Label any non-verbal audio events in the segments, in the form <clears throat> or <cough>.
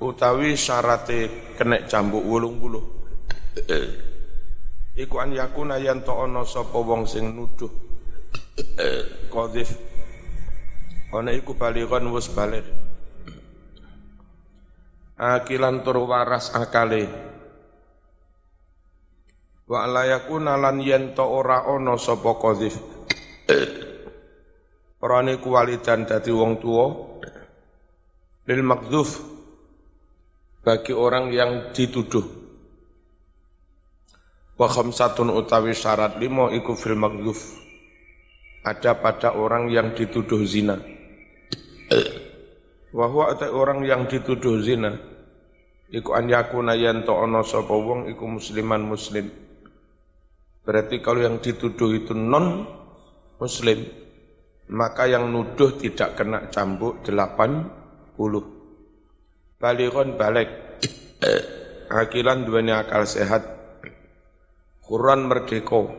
utawi syarate kena cambuk wulung buluh iku an yakuna yen to ana sapa wong sing nuduh qadzif ana iku balighan wis balik. Akilan tur waras akale. Wa la yakuna lan yen to ora ana sapa qadzif Orane kuwalidan dadi wong tua lil makdzuf bagi orang yang dituduh. Wa khamsatun utawi syarat limo iku fil makdzuf ada pada orang yang dituduh zina. Wa huwa orang yang dituduh zina iku an yakuna yen to ana sapa wong iku musliman muslim. Berarti kalau yang dituduh itu non muslim maka yang nuduh tidak kena cambuk delapan puluh. Balighon balik, akilan duanya akal sehat, Quran merdeko.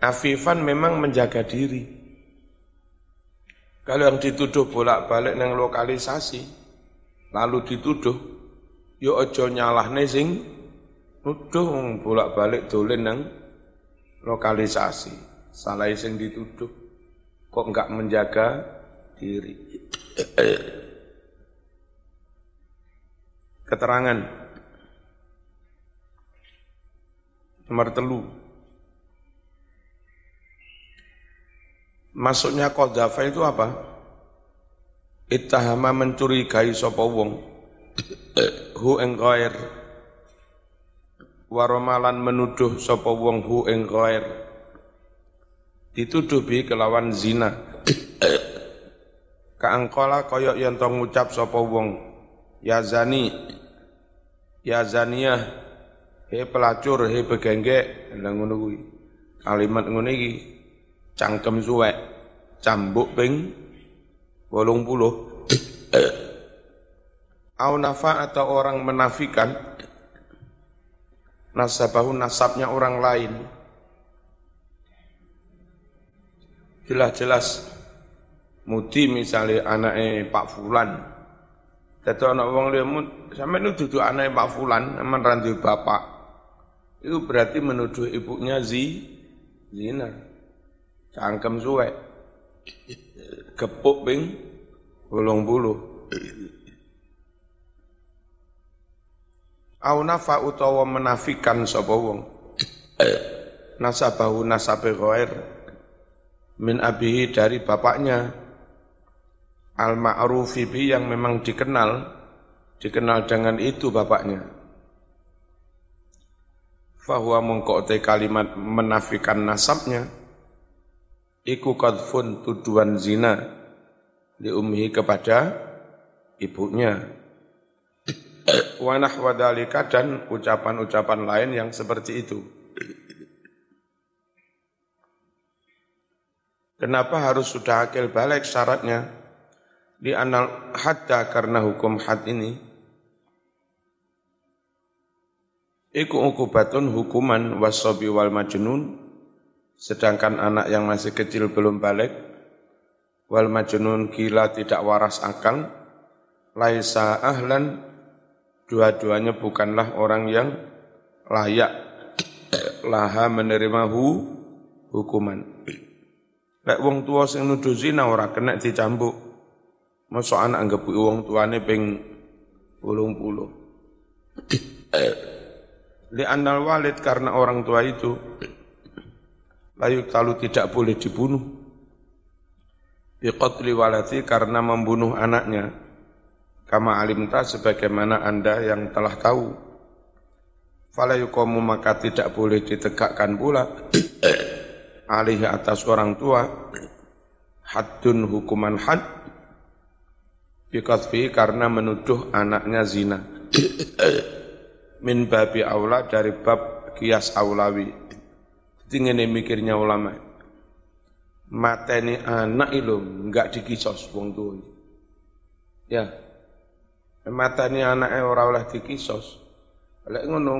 Afifan memang menjaga diri. Kalau yang dituduh bolak-balik neng lokalisasi, lalu dituduh, yo ojo nyalah sing nuduh bolak-balik dolen neng lokalisasi. Salah sing dituduh kok enggak menjaga diri. Keterangan. Nomor telu. Masuknya kodafa itu apa? Ittahama mencurigai sapa wong. Hu ing ghair. Waromalan menuduh sapa wong hu ing ghair. Dituduh bi kelawan zina. Kaangkola koyok yang ngucap sapa wong. Ya zani ya zaniyah he pelacur he begengge nang ngono kuwi. Kalimat ngono iki cangkem suwek cambuk ping 80 au nafa atau orang menafikan nasabahu nasabnya orang lain. Jelas-jelas mudi misalnya anaknya Pak Fulan Dadi anak wong liya sampe nuduh anaknya Pak Fulan aman randu bapak. Itu berarti menuduh ibunya zi zina. Cangkem suwe. Gepuk ping bolong bulu. Au nafa utawa menafikan sapa wong. Nasabahu nasabe ghair min abihi dari bapaknya al ma'rufi bi yang memang dikenal dikenal dengan itu bapaknya. Fahuwa mengkote kalimat menafikan nasabnya iku qadfun tuduhan zina di umhi kepada ibunya. Wa nahwa dan ucapan-ucapan lain yang seperti itu. Kenapa harus sudah akil balik syaratnya? Di anal hatta karena hukum had ini Iku ukubatun hukuman wasobi wal majnun Sedangkan anak yang masih kecil belum balik Wal majnun gila tidak waras akal Laisa ahlan Dua-duanya bukanlah orang yang layak Laha menerima hu, hukuman Lek wong tua sing nuduh zina ora kena dicambuk. Masuk anak anggap wong tuane ping pulung puluh. Li anal walid karena orang tua itu layu kalau tidak boleh dibunuh. Biqatli walati karena membunuh anaknya. Kama alimta sebagaimana anda yang telah tahu. Fala yukomu maka tidak boleh ditegakkan pula alih atas orang tua haddun hukuman had bikasfi karena menuduh anaknya zina. Min babi aula dari bab kias aulawi. Ini mikirnya ulama. Mateni anak itu enggak dikisos wong tua ya. Mateni anak ora oleh dikisos. Lek ngono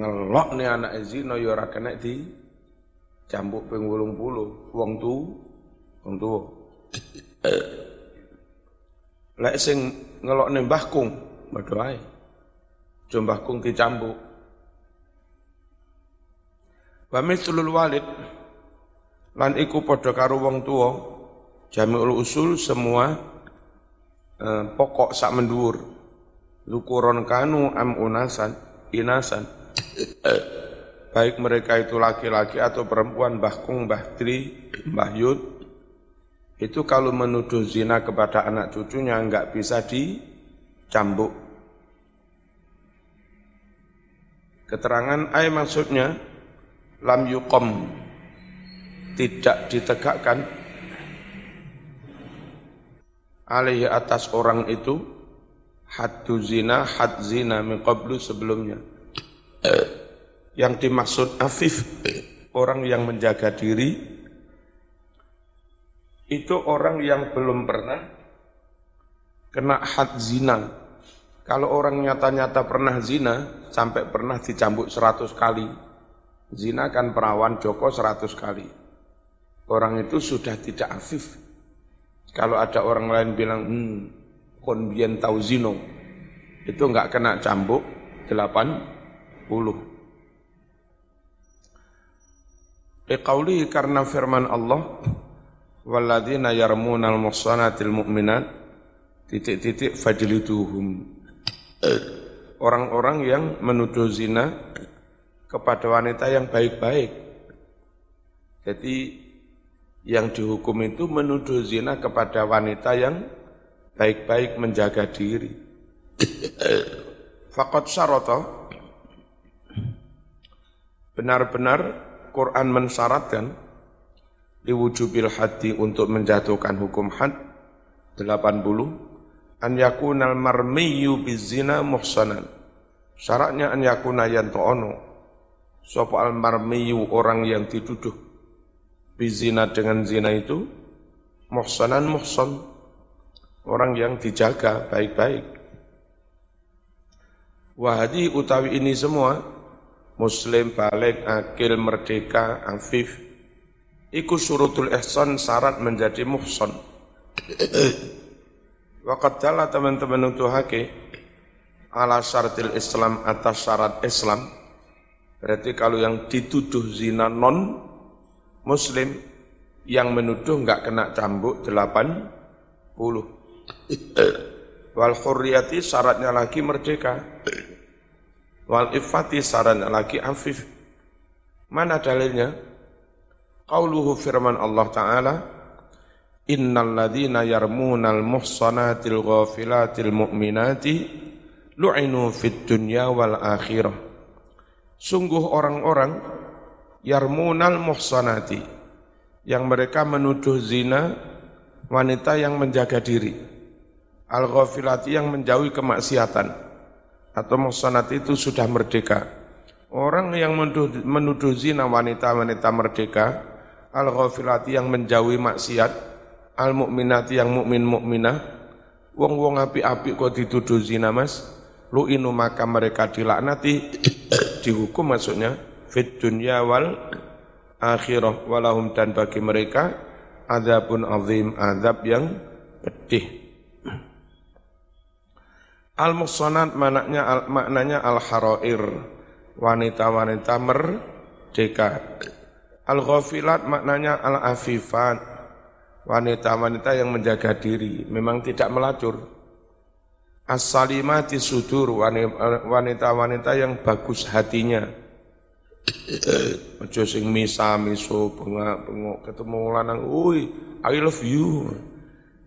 ngelok nih anak zina ya ora kena di cambuk ping puluh. Wong tu wong tuwa Lek sing ngelokne Mbah Kung, padha ae. Jo Mbah Kung dicambuk. Wa mithlul walid lan iku padha karo wong tuwa jami'ul usul semua eh, pokok sak mendur lukuron kanu am unasan inasan baik mereka itu laki-laki atau perempuan bahkung bahtri bahyud itu kalau menuduh zina kepada anak cucunya nggak bisa dicambuk. Keterangan ay maksudnya lam yukom tidak ditegakkan. Alaihi atas orang itu haddu zina had zina min qablu sebelumnya. Yang dimaksud afif orang yang menjaga diri itu orang yang belum pernah kena had zina kalau orang nyata-nyata pernah zina sampai pernah dicambuk seratus kali zina kan perawan Joko seratus kali orang itu sudah tidak afif. Kalau ada orang lain bilang, hmm, kon bien tau zino, itu enggak kena cambuk 80. Iqauli karena firman Allah, Walladzina yarmunal muhsanatil mu'minat, titik-titik fajliduhum. Orang-orang yang menuduh zina kepada wanita yang baik-baik. Jadi yang dihukum itu menuduh zina kepada wanita yang baik-baik menjaga diri. Fakot syarata benar-benar Quran mensyaratkan diwujubil hati untuk menjatuhkan hukum had. 80 an yakunal marmiyu bizina muhsanan. Syaratnya an yakuna yanto'ono sapa al marmiyu orang yang dituduh bizina dengan zina itu muhsanan muhsan. Orang yang dijaga baik-baik. Wahadi utawi ini semua muslim balik akil merdeka afif iku surutul ihsan syarat menjadi muhsan Waqat jala teman-teman hake ala syaratil Islam atas syarat Islam berarti kalau yang dituduh zina non Muslim yang menuduh nggak kena cambuk 80. Wal khurriyati syaratnya lagi merdeka. Wal ifati syaratnya lagi afif. Mana dalilnya? Qauluhu firman Allah Ta'ala, Innal ladhina yarmunal muhsanatil ghafilatil mu'minati lu'inu fid dunya wal akhirah. Sungguh orang-orang yarmunal muhsanati yang mereka menuduh zina wanita yang menjaga diri al ghafilati yang menjauhi kemaksiatan atau muhsanati itu sudah merdeka orang yang menuduh, menuduh zina wanita-wanita merdeka al ghafilati yang menjauhi maksiat al mukminati yang mukmin mukminah wong-wong api-api kok dituduh zina mas? Lu inu maka mereka dilaknati dihukum maksudnya fit dunya wal akhirah walahum dan bagi mereka adabun azim adab yang pedih. Al muhsanat maknanya al, maknanya al harair wanita-wanita merdeka al ghafilat maknanya al afifat wanita-wanita yang menjaga diri memang tidak melacur as-salimati sudur wanita-wanita yang bagus hatinya Aja sing misa miso bengak bengok ketemu lanang, "Ui, I love you."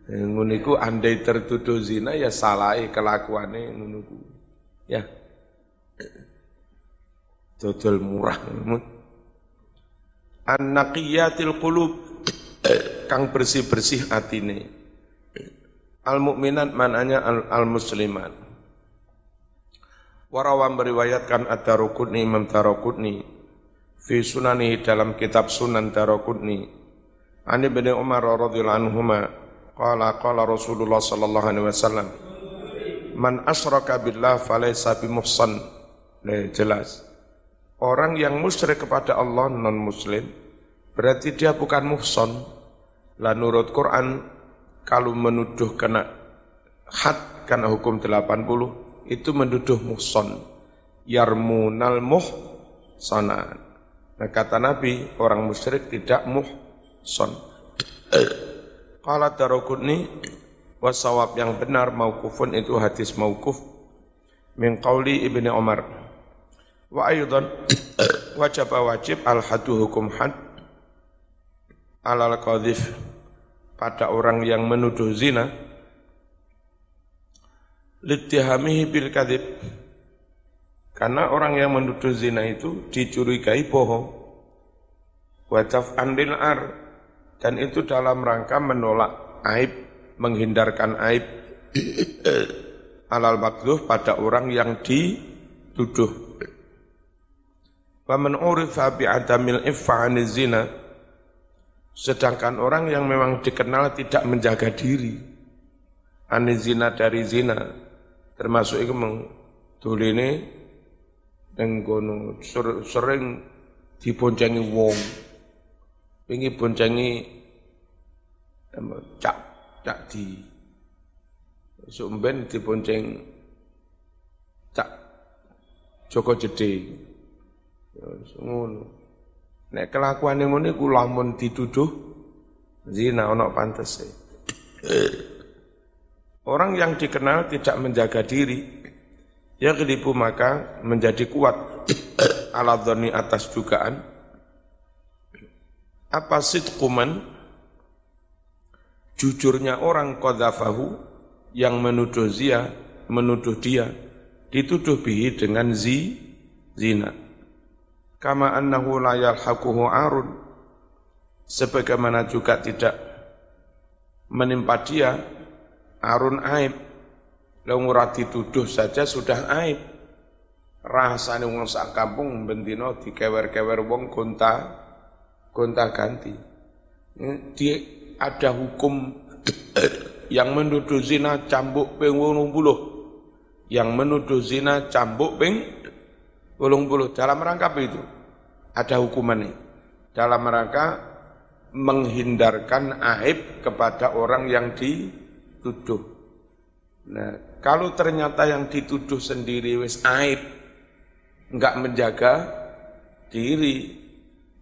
Eh, ngono iku andai tertuduh zina ya salahe kelakuane ngono Ya. Dodol murah. An-naqiyatil qulub. Kang bersih-bersih atine. Al-mukminat mananya al-muslimat. Warawam meriwayatkan Ad-Darukutni Imam Darukutni fi sunani dalam kitab Sunan Darukutni Ani bin Umar radhiyallahu anhuma qala qala Rasulullah sallallahu alaihi wasallam Man asyraka billah falaysa bimuhsan. Nah, jelas Orang yang musyrik kepada Allah non muslim berarti dia bukan muhsan lah nurut Quran kalau menuduh kena had karena hukum 80 itu menduduh muhson. Yarmunal muhsanan nah kata Nabi orang musyrik tidak muhson. Qala Daraqutni wasawab yang benar maukufun itu hadis maukuf min qauli Ibnu Umar wa aydan wajib wajib al hadu hukum had alal qadhif pada orang yang menuduh zina litihamihi bil kadhib karena orang yang menuduh zina itu dicurigai bohong wajaf andil ar dan itu dalam rangka menolak aib menghindarkan aib <clears throat> alal makduh pada orang yang dituduh. Wa man urifa bi adamil zina sedangkan orang yang memang dikenal tidak menjaga diri anizina dari zina termasuk itu ini dan kono sering diboncengi wong ini boncengi cak cak di sumben dibonceng cak Joko Jede. Ya, ngono. Nek kelakuan yang ngono iku lamun dituduh zina ana pantese. Orang yang dikenal tidak menjaga diri, ya kelipu maka menjadi kuat ala atas dugaan. Apa sidquman jujurnya orang qadhafahu yang menuduh zia, menuduh dia, dituduh bihi dengan zi, zina. Kama annahu la yalhaquhu arun, sebagaimana juga tidak menimpa dia arun aib. Lalu dituduh saja sudah aib. Rasanya wong sak kampung bendino dikewer-kewer wong gonta gonta ganti. Dia ada hukum <clears throat> yang menuduh zina cambuk ping puluh yang menuduh zina cambuk ping puluh dalam rangka apa itu? Ada hukumannya. Dalam rangka menghindarkan aib kepada orang yang dituduh. Nah kalau ternyata yang dituduh sendiri wis aib enggak menjaga diri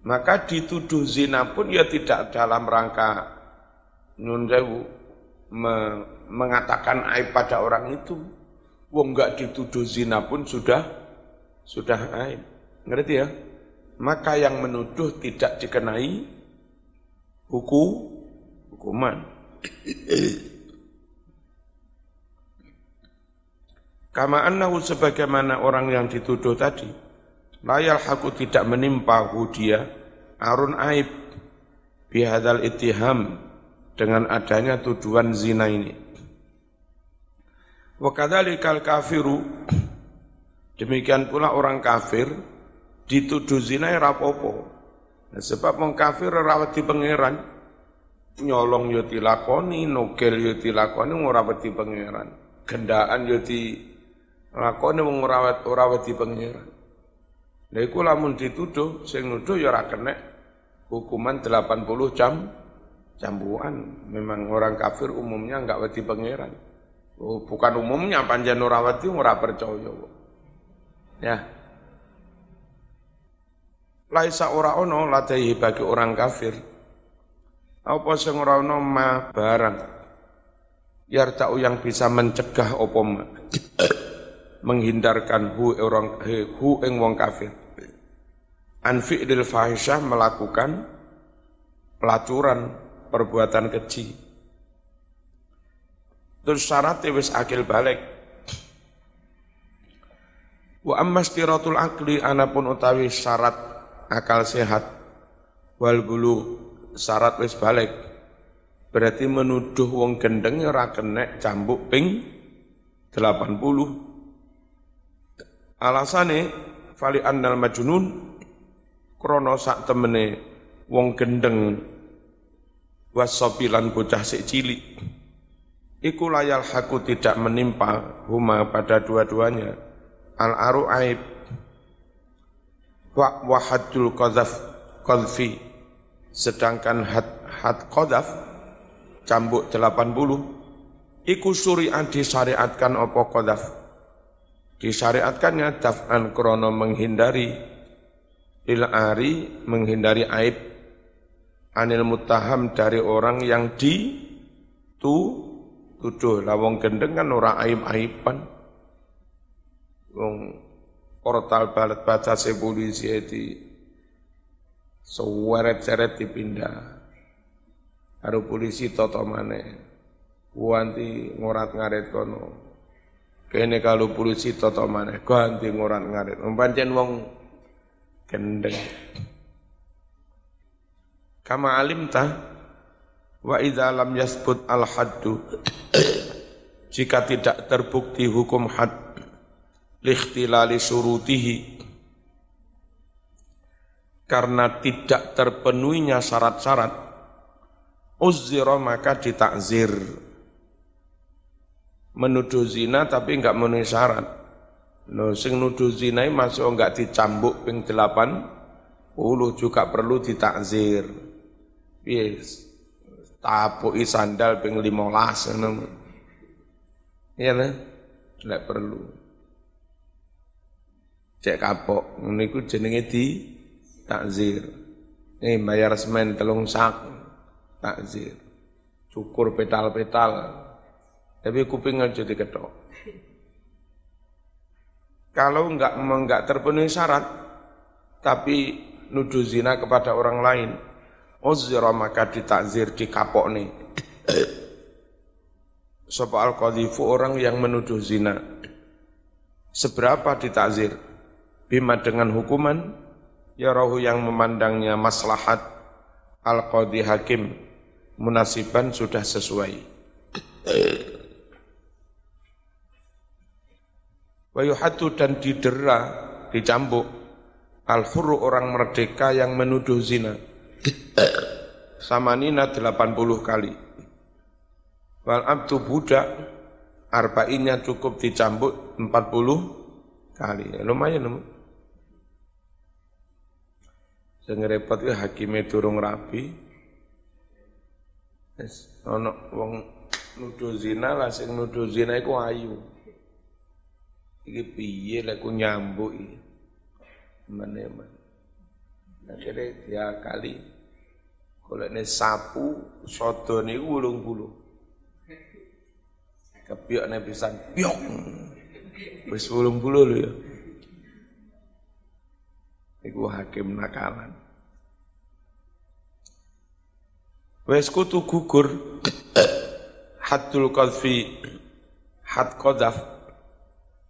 maka dituduh zina pun ya tidak dalam rangka Nun me, mengatakan aib pada orang itu. Wong enggak dituduh zina pun sudah sudah aib. Ngerti ya? Maka yang menuduh tidak dikenai hukum hukuman. Kama annahu sebagaimana orang yang dituduh tadi, layal haku tidak menimpa dia arun aib bihadal itiham dengan adanya tuduhan zina ini. Wa kadzalikal kafiru demikian pula orang kafir dituduh zina ya rapopo. Nah, sebab wong kafir rawat di pangeran nyolong yo dilakoni, nogel yo dilakoni ora wedi pangeran. Gendaan yo dilakoni wong ora ora wedi pangeran. Lha iku lamun dituduh sing nuduh ya ora kena hukuman 80 jam cambuan. Memang orang kafir umumnya enggak wedi pangeran. Oh, bukan umumnya panjang nurawati ora percaya. Ya. Laisa ora ono bagi orang kafir. Apa sing ora ono ma barang. Yartau yang bisa mencegah apa. <coughs> Menghindarkan hu orang hu ing wong kafir. Anfi dil fahisyah melakukan pelacuran perbuatan keji. Terus syarat wis akil balik. Wa amma stiratul akli anapun utawi syarat akal sehat wal bulu syarat wis balik. Berarti menuduh wong gendeng ora kenek cambuk ping 80. Alasane fali annal majnun krono sak temene wong gendeng wasopilan bocah sik cilik iku layal haku tidak menimpa huma pada dua-duanya al aru aib wa wahadul qadhaf qadfi. Sedangkan had had qadhaf cambuk 80 iku syuri'at disyariatkan apa qadhaf? Disyariatkannya daf'an krono menghindari lil ari menghindari aib. Anil mutaham dari orang yang di tu tuduh lawong gendeng kan ora aib-aiban wong portal balet baca polisi di seweret-seret dipindah. Haru polisi toto mana Wanti ngorat ngaret kono. Kene kalau polisi toto mana Ganti ngorat ngaret Umpancen wong gendeng. Kama alim ta? Wa idza lam yasbut al haddu Jika tidak terbukti hukum had Likhtilali surutihi Karena tidak terpenuhinya syarat-syarat Uzzira maka ditakzir Menuduh zina tapi enggak memenuhi syarat No, sing nuduh zina masuk enggak dicambuk ping delapan puluh juga perlu ditakzir. Yes. Tapuki sandal ping limolas. Iya lah, tidak perlu. Cek kapok, niku jenenge di takzir. Nih bayar semen telung sak, takzir. Cukur petal-petal. Tapi kuping aja diketok. Kalau enggak enggak terpenuhi syarat, tapi nuduh zina kepada orang lain, uzra maka ditakzir kapok nih. Sopo al orang yang menuduh zina. Seberapa ditakzir? Bima dengan hukuman, ya rohu yang memandangnya maslahat al qadhi hakim munasiban sudah sesuai. Wayuhatu dan didera, dicambuk. Al-huru orang merdeka yang menuduh zina. Samanina 80 kali. Wal abdu budak, arba'innya cukup dicambuk 40 kali. Ya, lumayan, lumayan. Sing repot ya hakime durung rapi. Wis ana wong nuduh zina lah sing nuduh zina iku ayu. Iki piye lek ku nyambuk iki. Meneman. Akhirnya dia kali kalau ini sapu soto ini ulung bulu. Kepiok ini pisan piok. Wis ulung bulu lho ya. Iku hakim nakalan. Wes kutu gugur. Hatul qadfi had qadaf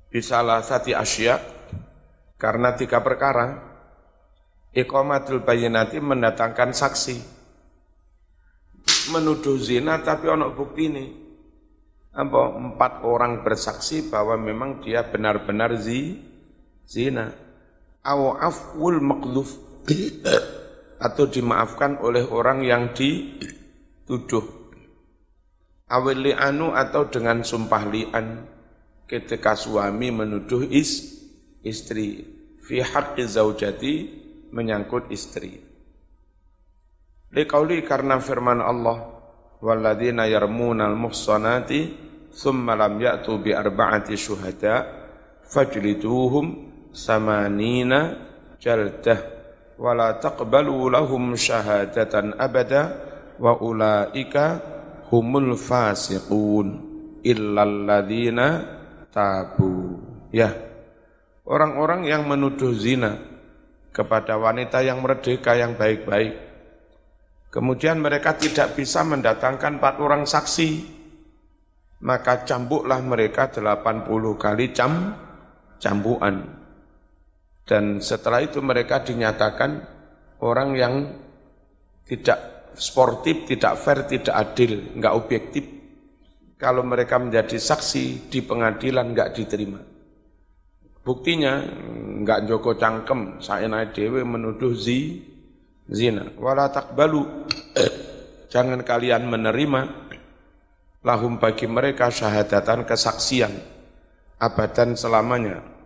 bisalah sati asya karena tiga perkara. Iqamatul bayinati mendatangkan saksi. Menuduh zina tapi ono bukti ini. Empat orang bersaksi bahwa memang dia benar-benar zi zina afwul maqdhuf atau dimaafkan oleh orang yang dituduh. Awil li'anu atau dengan sumpah li'an. Ketika suami menuduh is, istri. Fi haqqi zaujati menyangkut istri. Liqauli karena firman Allah walladzina yarmunal muhsanati thumma lam ya'tu bi arba'ati syuhada fajliduhum samanina jaldah wa la taqbalu lahum syahadatan abada wa ulaika humul fasiqun illal ladzina tabu. Ya, orang-orang yang menuduh zina kepada wanita yang merdeka yang baik-baik. Kemudian mereka tidak bisa mendatangkan empat orang saksi. Maka cambuklah mereka 80 kali cam, cambukan. Dan setelah itu mereka dinyatakan orang yang tidak sportif, tidak fair, tidak adil, enggak objektif kalau mereka menjadi saksi di pengadilan nggak diterima. Buktinya nggak Joko cangkem, saya naik dewe menuduh zi, zina. Wala takbalu, <coughs> jangan kalian menerima lahum bagi mereka syahadatan kesaksian abadan selamanya.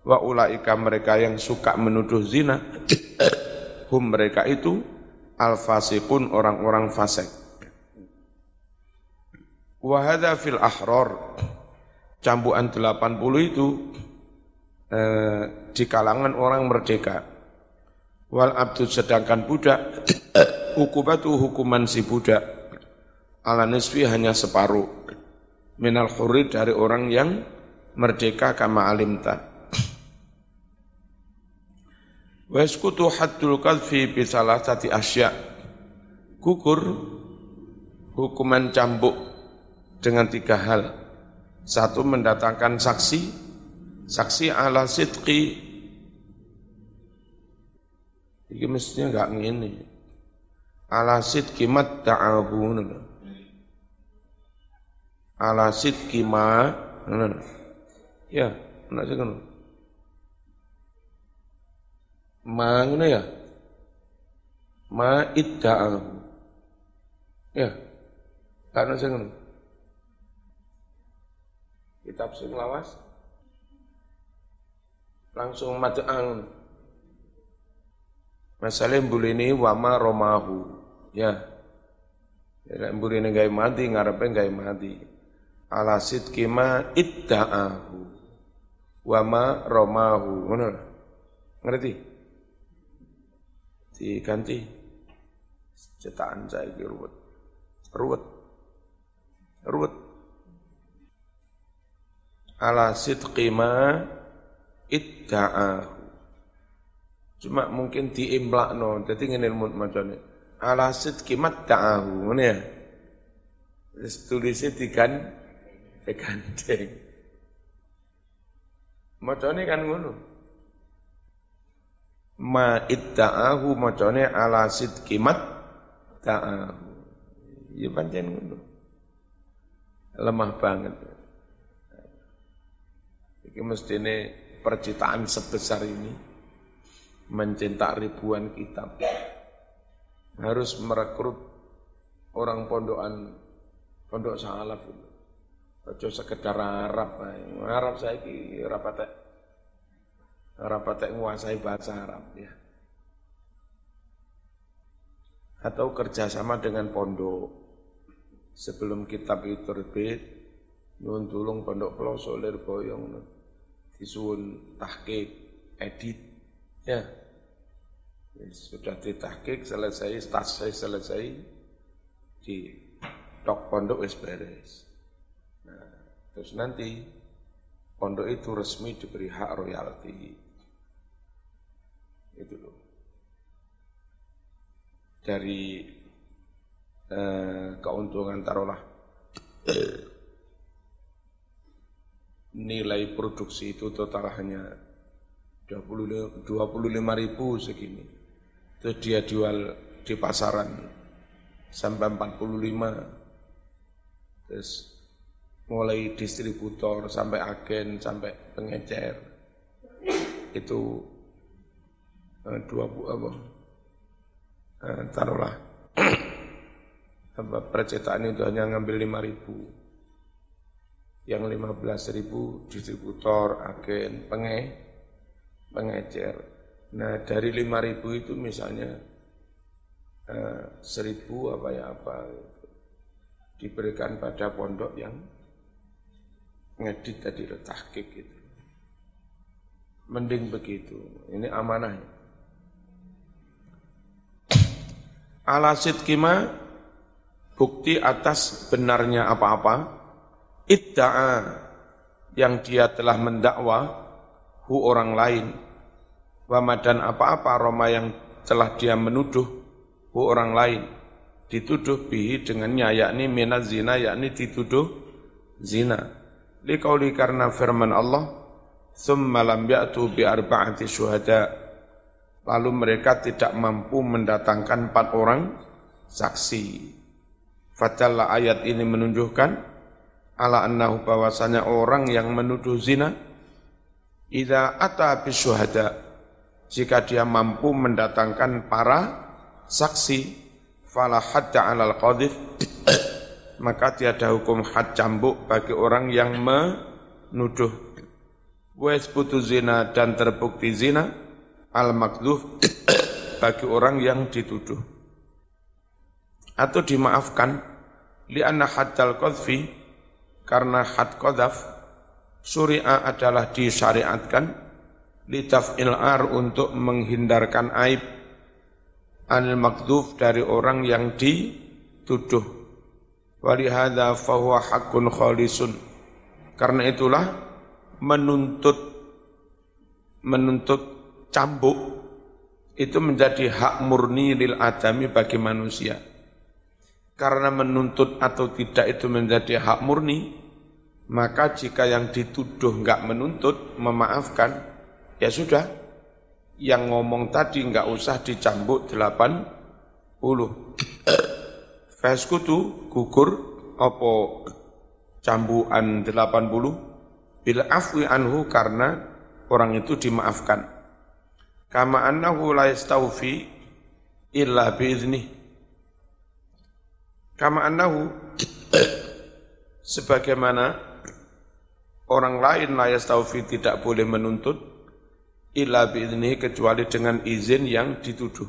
Wa ulaika mereka yang suka menuduh zina, hum mereka itu al-fasikun orang-orang fasik. Wahada fil ahror. Cambukan 80 itu eh, di kalangan orang merdeka. Wal abdu sedangkan budak, hukubatu hukuman si budak, ala nisfi hanya separuh. Minal hurid dari orang yang merdeka kama alimta. Waskutu haddul kadfi tati asya. Gugur hukuman cambuk dengan tiga hal. Satu mendatangkan saksi, saksi ala sidqi. Ini mestinya enggak ngini. Ala sidqi matta'ahu. Ala sidqi ma. Ya, enak sih Ma ya. Ma idda'ahu. Ya. Karena saya ngono. Kitab sing lawas langsung mat'ang. Masalah ini wama romahu. Ya. Ya ini gaya mati ngarepe gaya mati. Ala sidkima idda'ahu. Wama romahu. Ngono. Ngerti? Diganti. Cetakan saya ruwet. Ruwet. Ruwet. Ala sidqi ma idda'ahu. Cuma mungkin diimplakno. Dadi ngene macane ala sidqi madda'ahu ngene ya? Wis tulise digan digandeng. Macane kan ngono ma idda'ahu macane ala sidqi madda'ahu ya pancen ngono lemah banget. Ini mesti ini percitaan sebesar ini mencetak ribuan kitab harus merekrut orang pondokan pondok salaf. Ojo sekedar Arab, Arab saya ki rapat menguasai bahasa Arab ya. Atau kerjasama dengan pondok. Sebelum kitab itu terbit nyuwun tulung pondok peloso lir boyong disuwun tahqiq edit ya. Sudah ditahqiq selesai selesai selesai di tok pondok wis beres. Nah, terus nanti pondok itu resmi diberi hak royalti itu loh dari eh, keuntungan taruhlah nilai produksi itu total hanya 20, 25 ribu segini. Terus dia jual di pasaran sampai 45. Terus mulai distributor sampai agen sampai pengecer itu eh, dua apa eh, taruhlah <coughs> percetakan itu hanya ngambil 5 ribu. Yang 15 ribu distributor, agen, penge, pengecer. Nah dari 5 ribu itu misalnya eh, seribu apa ya apa gitu. diberikan pada pondok yang ngedit tadi tahkik gitu. Mending begitu. Ini amanah. Alasid kima bukti atas benarnya apa-apa, idda'a yang dia telah mendakwa hu orang lain, wama dan apa-apa Roma yang telah dia menuduh hu orang lain, dituduh bihi dengannya yakni minaz zina yakni dituduh zina. Likauli karena firman Allah, Thumma lam ya'tu bi arba'ati syuhada. Lalu mereka tidak mampu mendatangkan empat orang saksi. Fatalla ayat ini menunjukkan ala annahu bahwasanya orang yang menuduh zina idza ata bisyuhada jika dia mampu mendatangkan para saksi fala hadda alal qadhif <coughs> maka tiada hukum had cambuk bagi orang yang menuduh putu zina dan terbukti zina al makdhuf bagi orang yang dituduh atau dimaafkan Lianna haddal qadfi karena had qadhaf syuri'a adalah disyariatkan litaf'il ar untuk menghindarkan aib anil makduf dari orang yang dituduh. Walihada fahuwa hakun khalisun. Karena itulah menuntut menuntut cambuk itu menjadi hak murni lil adami bagi manusia karena menuntut atau tidak itu menjadi hak murni, maka jika yang dituduh enggak menuntut, memaafkan, ya sudah. Yang ngomong tadi enggak usah dicambuk delapan puluh. Feskutu gugur apa cambuan delapan puluh bila afwi anhu karena orang itu dimaafkan. Kama annahu la yastawfi illa biiznih Kama annahu sebagaimana orang lain layas taufi tidak boleh menuntut illa biiznihi kecuali dengan izin yang dituduh.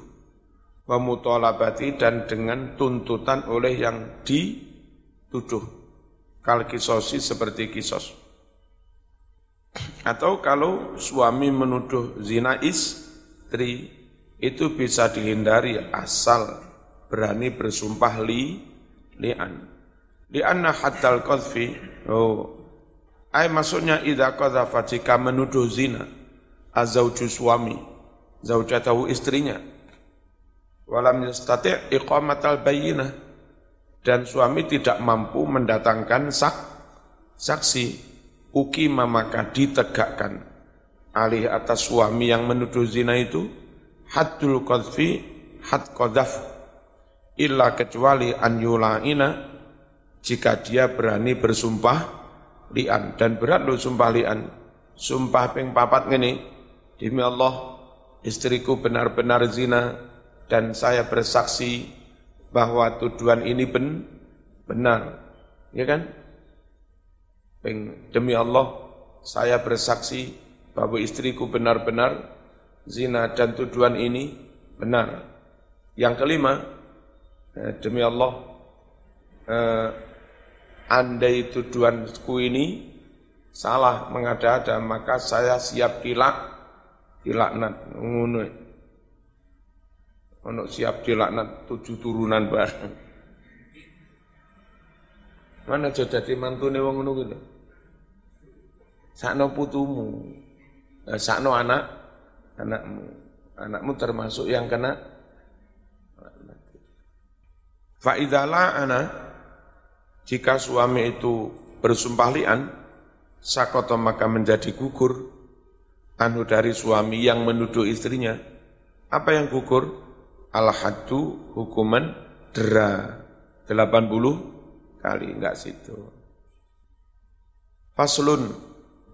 Wa mutalabati dan dengan tuntutan oleh yang dituduh. Kal kisosi seperti kisos. Atau kalau suami menuduh zina istri itu bisa dihindari asal berani bersumpah li li'an. Li'anna haddal qadfi, oh, ay maksudnya idha qadhafa jika menuduh zina, azauju suami, zaujatahu istrinya, walam yastati' iqamatal bayinah, dan suami tidak mampu mendatangkan sak, saksi, ukima maka ditegakkan alih atas suami yang menuduh zina itu, haddul qadfi, had qadhaf, illa kecuali an yula'ina jika dia berani bersumpah lian. Dan berat lo sumpah lian. Sumpah ping papat ngene demi Allah istriku benar-benar zina dan saya bersaksi bahwa tuduhan ini ben, benar. Ya kan? Ping demi Allah saya bersaksi bahwa istriku benar-benar zina dan tuduhan ini benar yang kelima Eh, demi Allah, eh, andai tuduhanku ini salah mengada-ada, maka saya siap dilak, dilaknat. Ngono. Ono siap dilaknat tujuh turunan bareng. Mana aja dadi mantune wong ngono kuwi. Sakno putumu, sakno anak, anakmu. Anakmu termasuk yang kena Fa'idhala ana jika suami itu bersumpah lian, sakoto maka menjadi gugur anu dari suami yang menuduh istrinya. Apa yang gugur? Al-haddu hukuman dera 80 kali enggak situ. Faslun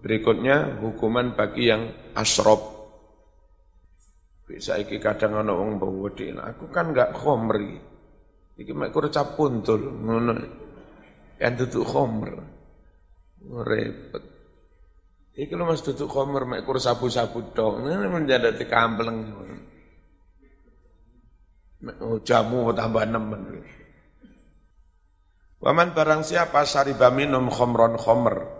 berikutnya hukuman bagi yang asrob. Bisa iki kadang ana wong bawa aku kan enggak khomri. Iki mek cap puntul ngono. Kan duduk khomer. Repot. Iki lho Mas duduk khomer mek kur sabu-sabu dong. Ini menjadi kampleng. Oh, jamu tambah nemen. Waman barang siapa sariba minum khomron khomer.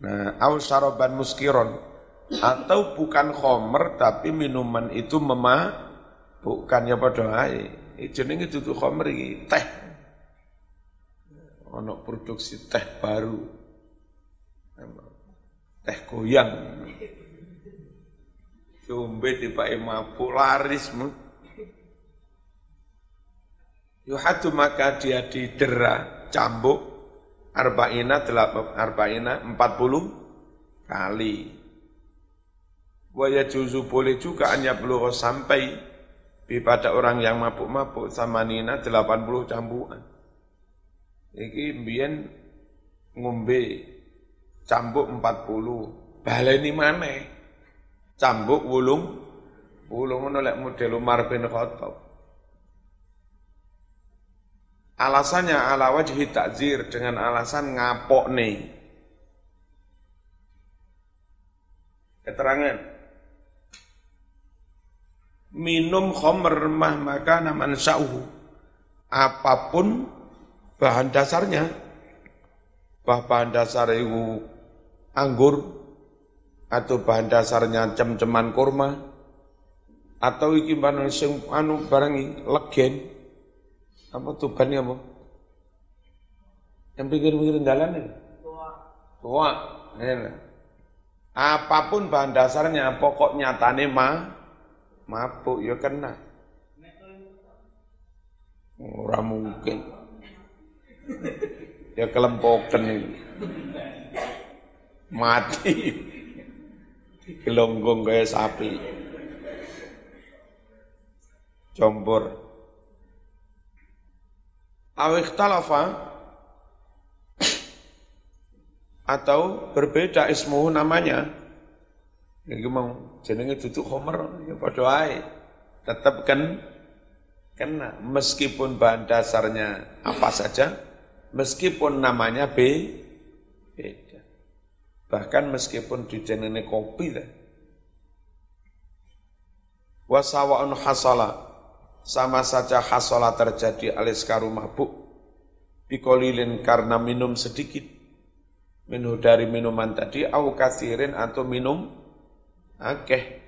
Nah, au saroban muskiron. Atau bukan khomer tapi minuman itu memah bukannya pada air jenenge dudu khamr iki teh. Ono produksi teh baru. Teh goyang. Jombe dipakai mabuk laris. Yuhadu maka dia didera cambuk arba'ina arba'ina empat puluh kali. Waya juzu boleh juga hanya belum sampai pada orang yang mabuk-mabuk sama Nina 80 cambukan. Iki mbien ngombe cambuk 40. Baleni mana? Cambuk wulung wulung ngono lek model Umar bin Khattab. Alasannya ala wajhi takzir dengan alasan ngapok nih. Keterangan. Minum khomer mah maka naman sauhu apa pun bahan dasarnya. Bahan dasar itu anggur atau bahan dasarnya cem-ceman kurma atau iki bahan sing anu legen apa tuban apa yang pikir-pikir jalan ini tua tua apa pun bahan dasarnya pokoknya tane ma mabuk ya kena ora mungkin ya kelempokan ini. Mati. Gelonggong kayak sapi. Jombor. Awik talafa atau berbeda ismuhu namanya. Yang mau jenenge duduk homer ya padha ae. Tetap kan kena meskipun bahan dasarnya apa saja meskipun namanya B, beda. Bahkan meskipun dijenenge kopi lah. Wasawa'un hasala, sama saja hasala terjadi alis karu mabuk, bikolilin karena minum sedikit, minum dari minuman tadi, au kasirin atau minum akeh.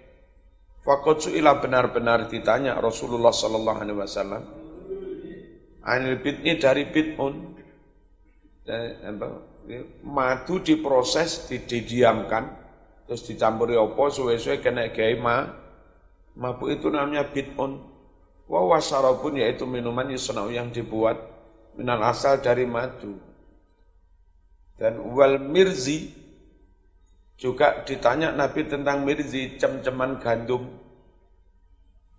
Fakot su'ilah benar-benar ditanya Rasulullah Sallallahu Alaihi Wasallam, Anil bidni dari bid'un, madu diproses, didiamkan, terus dicampuri opo, suwe-suwe kena gaya ma, mabuk itu namanya bid'un. Wa wasarabun yaitu minuman yusna'u yang dibuat minal asal dari madu. Dan wal mirzi juga ditanya Nabi tentang mirzi, cem-ceman gandum.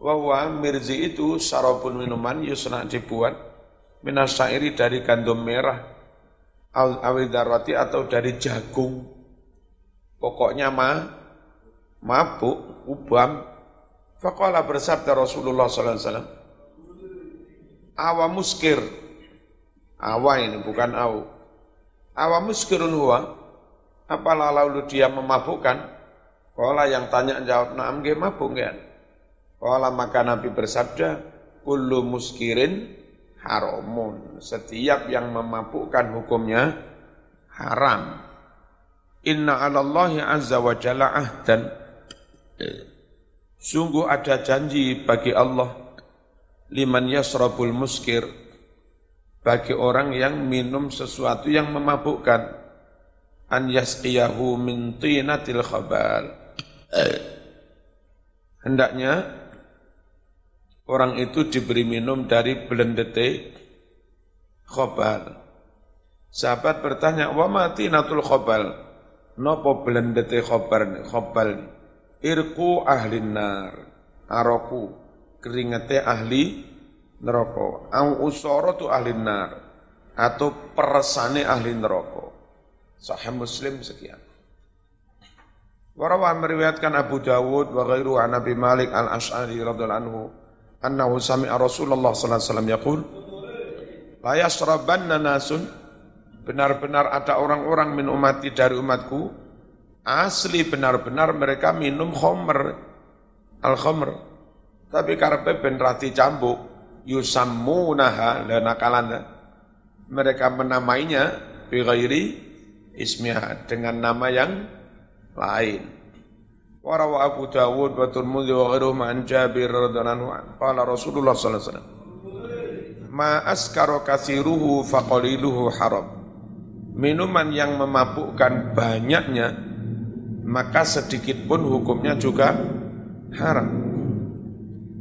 Wahwa mirzi itu sarapun minuman yusna dibuat minas syairi dari gandum merah awidarati atau dari jagung. Pokoknya ma, mabuk, ubam. Faqala bersabda Rasulullah SAW. Awa muskir. Awa ini bukan au. Awa muskirun huwa. Apalah lalu dia memabukkan. Kala yang tanya jawab, naam ge mabuk nggak? Kala maka Nabi bersabda, kullu muskirin haramun. Setiap yang memabukkan hukumnya haram. Inna alallahi azza wa jalla ahdan. Sungguh ada janji bagi Allah liman yasrabul muskir bagi orang yang minum sesuatu yang memabukkan an yasqiyahu min tinatil khabal hendaknya orang itu diberi minum dari belendete khobal. Sahabat bertanya, wa mati natul khobal. Nopo belendete khobal, khobal Irku ahli nar. Aroku. Keringete ahli neraka. Au tu ahli nar. Atau peresane ahli neraka. Sahih Muslim sekian. Warawa meriwayatkan Abu Dawud wa ghairu an Nabi Malik al-Ash'ari radhiyallahu anhu annahu sami'a Rasulullah sallallahu alaihi wasallam yaqul la nasun benar-benar ada orang-orang min umati dari umatku asli benar-benar mereka minum khomer al khomer tapi karena ben rati cambuk yusammunaha lanakalan mereka menamainya bi ghairi ismiha dengan nama yang lain وروى أبو داود والترمذي وغيرهم عن جابر رضي الله عنه قال رسول الله صلى الله عليه وسلم ما أسكر كثيره فقليله حرام minuman yang memabukkan banyaknya maka sedikit pun hukumnya juga haram.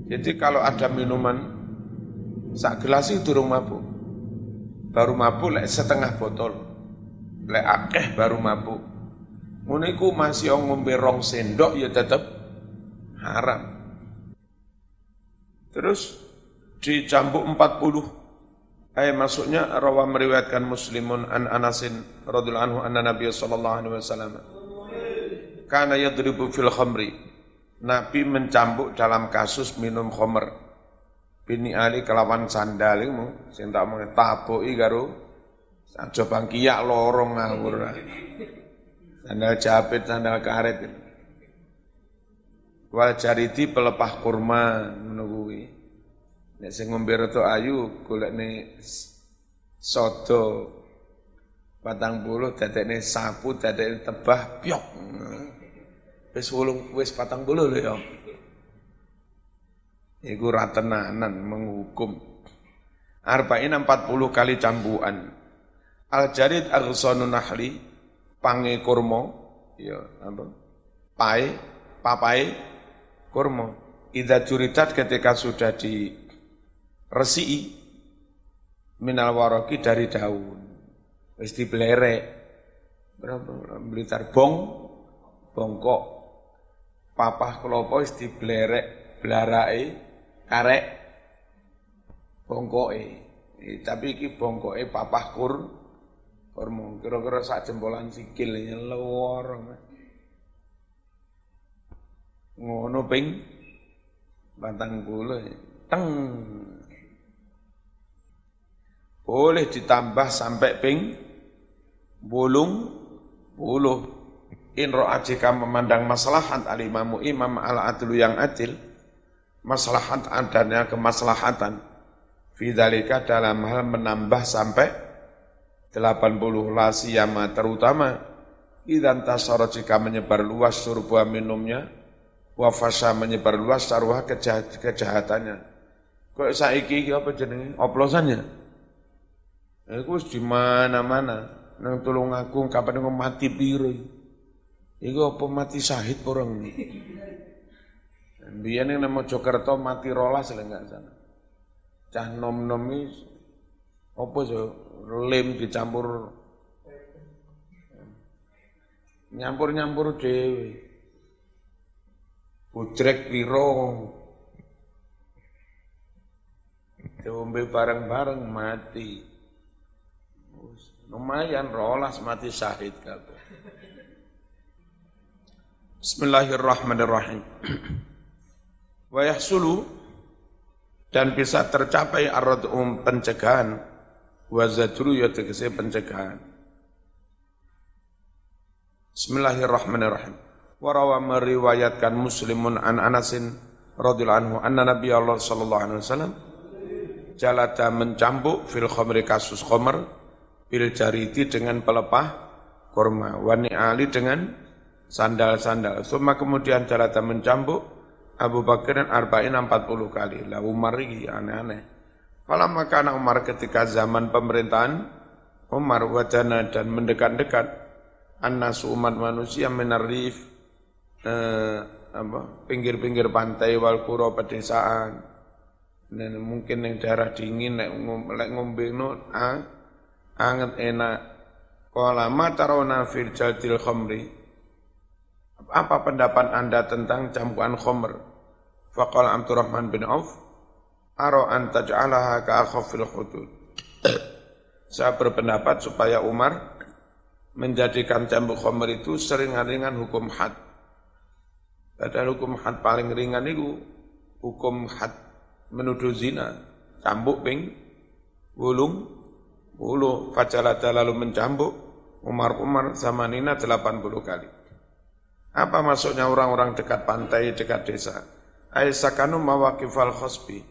Jadi kalau ada minuman sak gelas itu durung mabuk. Baru mabuk lek setengah botol. Lek akeh baru mabuk. Muniku masih ngombe rong sendok ya tetap haram. Terus dicambuk 40 Eh maksudnya rawa meriwayatkan muslimun an Anasin radhiyallahu anhu anna Nabi sallallahu alaihi wasallam kana yadribu fil khamri. Nabi mencambuk dalam kasus minum khamr. Bini ali kelawan sandal iku sing tak mau tabuki karo aja bangkiak lorong ngawur. Sandal jepit, sandal karet. Wal jariti pelepah kurma menunggu Nek sing ngombe rada ayu golekne sodo. Patang bulu ini sapu ini tebah piok wis wulung wis patang bulu lho ya. Iku ratenanan menghukum. Arba'in 40 kali cambuan al jarid aghsanu nahli pange kurma ya apa? Pai papai kurma. Idza juritat ketika sudah di resi minal waroki dari daun. Wis diblerek. Berapa? Blitar bong bongkok papah kelopo wis diblerek blarai karek bongkoke. E, tapi iki bongkoke papah kur kurma kira-kira sak jempolan sikil nyelor ngono ping batang puluh teng. Boleh ditambah sampai ping bulung puluh in jika memandang maslahat alimamu imam al adlu yang adil maslahat adanya kemaslahatan Fidalika dalam hal menambah sampai 80 lasiyama terutama idan tasara jika menyebar luas surba minumnya wafasa menyebar luas taruh kejahat, kejahatannya. Kok saiki iki apa jenenge? Oplosannya. Iku di mana-mana. Nang tulung aku kapan ngomong mati biru. Iku apa mati syahid orang ini. Biar yang nama Jokerto mati rolas lah enggak sana. Cah nom nom ini apa so lem dicampur nyampur nyampur dewi. Ujrek piro. Diombe bareng-bareng mati. Lumayan rolas mati syahid kabeh. Bismillahirrahmanirrahim. Wa yahsulu dan bisa tercapai arradum pencegahan wa zadru ya tegese pencegahan. Bismillahirrahmanirrahim. Warawa meriwayatkan Muslimun an Anasin radhiyallahu anhu anna Nabi Allah sallallahu alaihi wasallam jalata mencambuk fil khamri kasus khamr bil jariti dengan pelepah kurma wani ali dengan sandal-sandal. Suma kemudian jalata mencambuk Abu Bakar dan Arba'in 40 kali. Lah Umar ini aneh-aneh. Kalau maka anak Umar ketika zaman pemerintahan Umar wajana dan mendekat-dekat Anas umat manusia menarif eh, apa pinggir-pinggir pantai wal kuro pedesaan dan mungkin yang daerah dingin lek ngombe no ang, anget enak qala ma tarawna fil jaldil khamri apa pendapat Anda tentang campuran khamr? Faqala Abdurrahman bin Auf aro an taj'alaha ka akhafil hudud <coughs> saya berpendapat supaya Umar menjadikan cambuk khamr itu sering-ringan hukum had. Padahal hukum had paling ringan itu hukum had menuduh zina, cambuk ping, bulung, bulu, fajalata lalu mencambuk, Umar Umar sama Nina 80 kali. Apa maksudnya orang-orang dekat pantai, dekat desa? Aisyakanu mawakifal khosbi.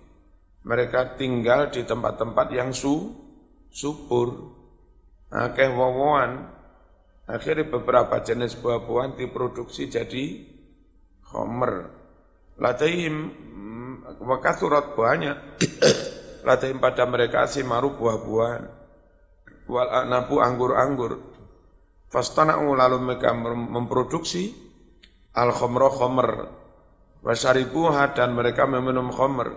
Mereka tinggal di tempat-tempat yang su, subur. Akeh wawan. Akhirnya beberapa jenis buah-buahan diproduksi jadi Homer. Lataim hmm, wakat surat banyak. <coughs> Lataim pada mereka maru buah-buahan. Wal anabu anggur-anggur. Fastana'u lalu mereka memproduksi al khomro khomer. Wasaribuha dan mereka meminum khomer.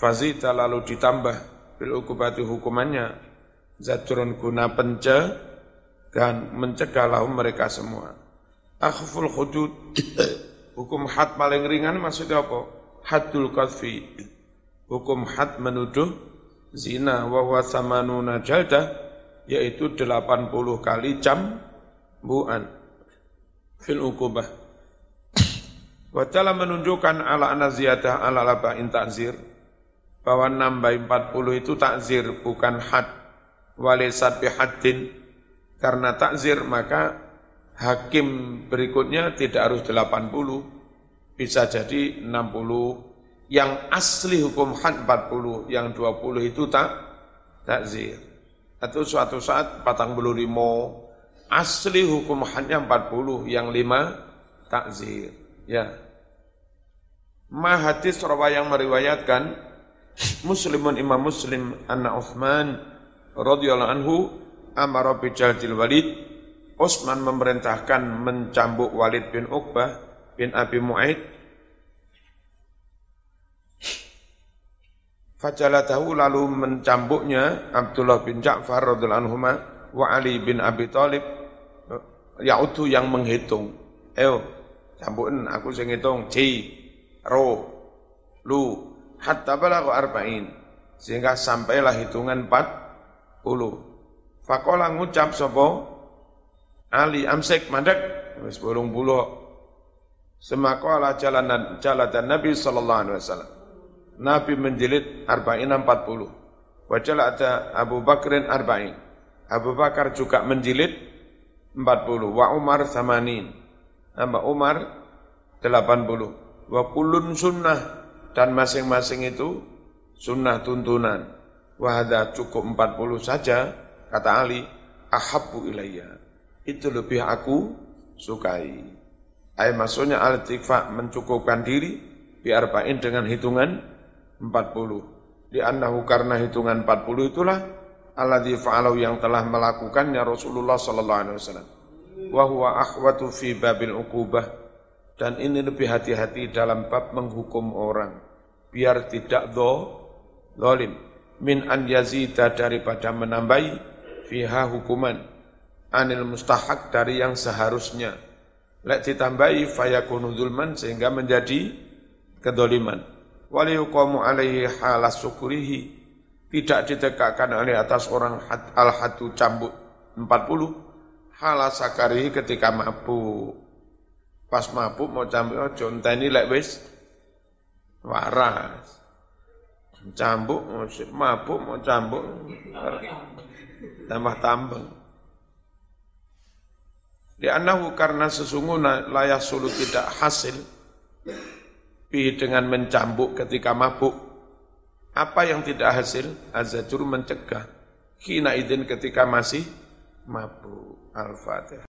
Fazita lalu ditambah bil ukubati hukumannya. Zaturun guna dan mencegah lahum mereka semua akhful hudud hukum had paling ringan maksudnya apa haddul qadfi hukum had menuduh zina wa huwa samanuna jaldah yaitu 80 kali jam buan fil ukubah wa ta'ala menunjukkan ala anna ziyadah ala laba'in ta'zir. Bahwa nambah 40 itu takzir bukan had. Walisat bihaddin karena takzir maka hakim berikutnya tidak harus 80, bisa jadi 60. Yang asli hukum had 40, yang 20 itu tak takzir. Atau suatu saat patang bulu limo, asli hukum hanya 40, yang lima takzir. Ya. Ma hadis yang meriwayatkan Muslimun Imam Muslim anna Uthman radhiyallahu anhu amara bi Walid Utsman memerintahkan mencambuk Walid bin Uqbah bin Abi Mu'aid Fajalatahu lalu mencambuknya Abdullah bin Ja'far radhiyallahu anhu wa Ali bin Abi Thalib yaitu yang menghitung. Ayo, cambukin aku sing ngitung ci, ro, lu, hatta balagha arba'in. Sehingga sampailah hitungan 40. Fakola ngucap sapa Ali amsek mandek wis 80. Semakola jalan jalan Nabi sallallahu alaihi wasallam. Nabi menjilid arba'in 40. Wajal ada Abu Bakrin arba'in. Abu Bakar juga menjilid 40. Wa Umar samanin. Hamba Umar 80. Wa kulun sunnah. Dan masing-masing itu sunnah tuntunan. Wahada cukup 40 saja, kata Ali, ahabbu ilayya. Itu lebih aku sukai. Ayat maksudnya al-tikfa mencukupkan diri, biarba'in dengan hitungan 40. Di annahu karena hitungan 40 itulah alladzi fa'alau yang telah melakukannya Rasulullah sallallahu alaihi wasallam. Wa huwa akhwatu fi babil uqubah. Dan ini lebih hati-hati dalam bab menghukum orang. Biar tidak do zalim min an yazida daripada menambahi fiha hukuman. Anil mustahak dari yang seharusnya. Lek ditambahi fayakunu zulman sehingga menjadi kedoliman. Wali yuqamu alaihi halas syukurihi tidak ditegakkan oleh atas orang al hadu cambuk 40 halas sakarihi ketika mabuk. Pas mabuk mau cambuk ojo ini lek wis waras. Cambuk mabuk mau cambuk tambah tambeng. Di anahu karena sesungguhnya layak sulu tidak hasil. Pi dengan mencambuk ketika mabuk. Apa yang tidak hasil? Azajur mencegah. Kina idin ketika masih mabuk. Al-Fatihah.